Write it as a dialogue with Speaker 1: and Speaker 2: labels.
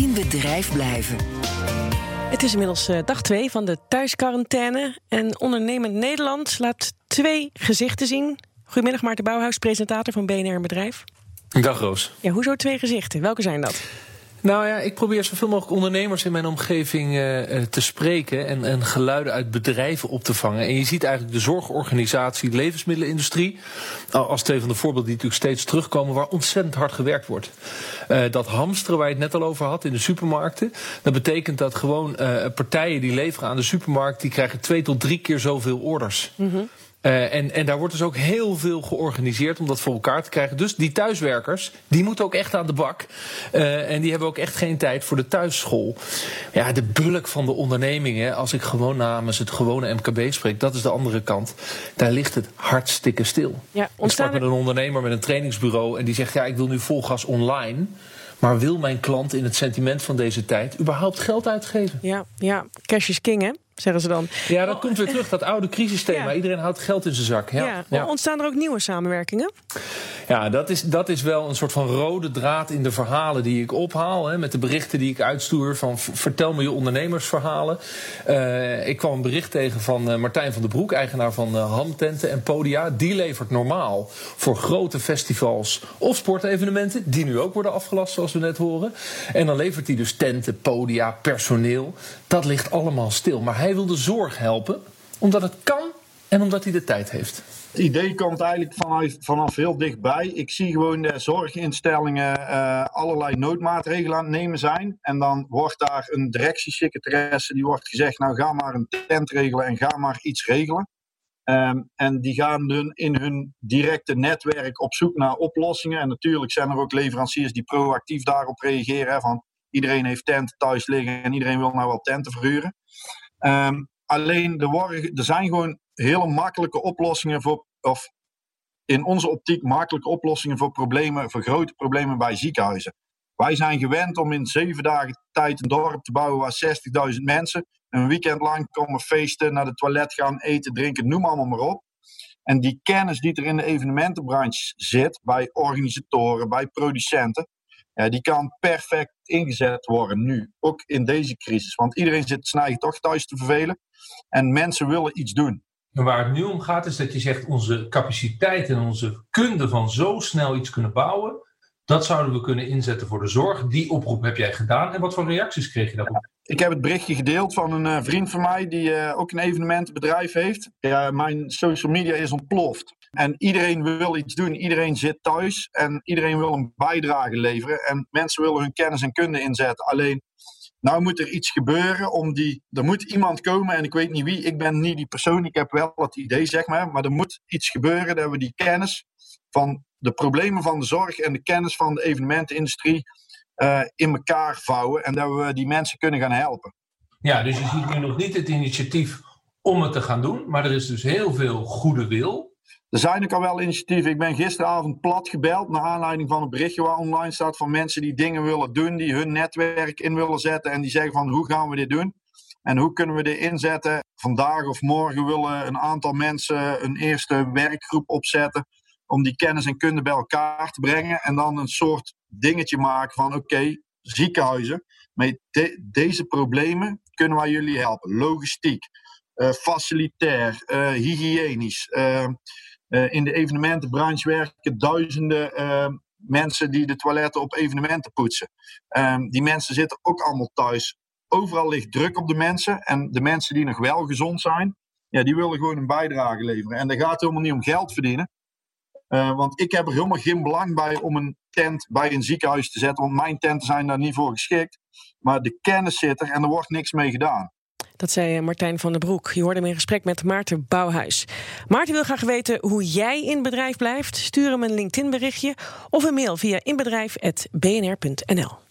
Speaker 1: In bedrijf blijven.
Speaker 2: Het is inmiddels eh, dag 2 van de thuisquarantaine. En Ondernemend Nederland laat twee gezichten zien. Goedemiddag, Maarten Bouwhuis, presentator van BNR Bedrijf.
Speaker 3: Dag Roos.
Speaker 2: Ja, hoezo twee gezichten? Welke zijn dat?
Speaker 3: Nou ja, ik probeer zoveel mogelijk ondernemers in mijn omgeving uh, te spreken en, en, geluiden uit bedrijven op te vangen. En je ziet eigenlijk de zorgorganisatie, de levensmiddelenindustrie, als twee van de voorbeelden die natuurlijk steeds terugkomen, waar ontzettend hard gewerkt wordt. Uh, dat hamsteren waar je het net al over had in de supermarkten, dat betekent dat gewoon partijen die leveren aan de supermarkt, die krijgen twee tot drie keer zoveel orders. Mm. Uh, en, en daar wordt dus ook heel veel georganiseerd om dat voor elkaar te krijgen. Dus die thuiswerkers, die moeten ook echt aan de bak. Uh, en die hebben ook echt geen tijd voor de thuisschool. Ja, de bulk van de ondernemingen, als ik gewoon namens het gewone MKB spreek, dat is de andere kant. Daar ligt het hartstikke stil. Ja, ik sprak met een ondernemer met een trainingsbureau en die zegt: Ja, ik wil nu vol gas online. Maar wil mijn klant in het sentiment van deze tijd überhaupt geld uitgeven?
Speaker 2: Ja, ja. cash is king, hè? Zeggen ze dan.
Speaker 3: Ja, dat komt weer terug, dat oude crisisthema. Ja. Iedereen houdt geld in zijn zak. Ja.
Speaker 2: ja. Ontstaan er ook nieuwe samenwerkingen?
Speaker 3: Ja, dat is, dat is wel een soort van rode draad in de verhalen die ik ophaal. Hè, met de berichten die ik uitstuur van vertel me je ondernemersverhalen. Uh, ik kwam een bericht tegen van uh, Martijn van den Broek, eigenaar van uh, Hamtenten en Podia. Die levert normaal voor grote festivals of sportevenementen, die nu ook worden afgelast zoals we net horen. En dan levert hij dus tenten, podia, personeel. Dat ligt allemaal stil. Maar hij wil de zorg helpen, omdat het kan en omdat hij de tijd heeft.
Speaker 4: Het idee komt eigenlijk vanaf, vanaf heel dichtbij. Ik zie gewoon de zorginstellingen uh, allerlei noodmaatregelen aan het nemen zijn. En dan wordt daar een directiesecretaresse die wordt gezegd: Nou, ga maar een tent regelen en ga maar iets regelen. Um, en die gaan dan in hun directe netwerk op zoek naar oplossingen. En natuurlijk zijn er ook leveranciers die proactief daarop reageren. Van iedereen heeft tenten thuis liggen en iedereen wil nou wel tenten verhuren. Um, alleen er, worden, er zijn gewoon hele makkelijke oplossingen voor, of in onze optiek makkelijke oplossingen voor problemen, voor grote problemen bij ziekenhuizen. Wij zijn gewend om in zeven dagen tijd een dorp te bouwen waar 60.000 mensen een weekend lang komen feesten, naar de toilet gaan, eten, drinken, noem allemaal maar op. En die kennis die er in de evenementenbranche zit, bij organisatoren, bij producenten, ja, die kan perfect ingezet worden nu. Ook in deze crisis. Want iedereen zit toch thuis te vervelen. En mensen willen iets doen.
Speaker 3: En waar het nu om gaat is dat je zegt onze capaciteit en onze kunde van zo snel iets kunnen bouwen. Dat zouden we kunnen inzetten voor de zorg. Die oproep heb jij gedaan. En wat voor reacties kreeg je daarop?
Speaker 4: Ik heb het berichtje gedeeld van een uh, vriend van mij die uh, ook een evenementenbedrijf heeft. Ja, mijn social media is ontploft. En iedereen wil iets doen. Iedereen zit thuis en iedereen wil een bijdrage leveren. En mensen willen hun kennis en kunde inzetten. Alleen, nou moet er iets gebeuren om die... Er moet iemand komen en ik weet niet wie. Ik ben niet die persoon. Ik heb wel het idee, zeg maar. Maar er moet iets gebeuren dat we die kennis van de problemen van de zorg en de kennis van de evenementenindustrie uh, in elkaar vouwen en dat we die mensen kunnen gaan helpen.
Speaker 3: Ja, dus je ziet nu nog niet het initiatief om het te gaan doen, maar er is dus heel veel goede wil.
Speaker 4: Er zijn ook al wel initiatieven. Ik ben gisteravond plat gebeld naar aanleiding van een berichtje waar online staat van mensen die dingen willen doen, die hun netwerk in willen zetten en die zeggen van hoe gaan we dit doen? En hoe kunnen we dit inzetten? Vandaag of morgen willen een aantal mensen een eerste werkgroep opzetten om die kennis en kunde bij elkaar te brengen en dan een soort dingetje maken van oké, ziekenhuizen, met de, deze problemen kunnen wij jullie helpen. Logistiek, facilitair, uh, hygiënisch. Uh, in de evenementenbranche werken duizenden mensen die de toiletten op evenementen poetsen. Die mensen zitten ook allemaal thuis. Overal ligt druk op de mensen. En de mensen die nog wel gezond zijn, ja, die willen gewoon een bijdrage leveren. En dat gaat helemaal niet om geld verdienen. Want ik heb er helemaal geen belang bij om een tent bij een ziekenhuis te zetten. Want mijn tenten zijn daar niet voor geschikt. Maar de kennis zit er en er wordt niks mee gedaan.
Speaker 2: Dat zei Martijn van der Broek. Je hoorde hem in gesprek met Maarten Bouwhuis. Maarten wil graag weten hoe jij in bedrijf blijft. Stuur hem een LinkedIn-berichtje of een mail via inbedrijf.bnr.nl.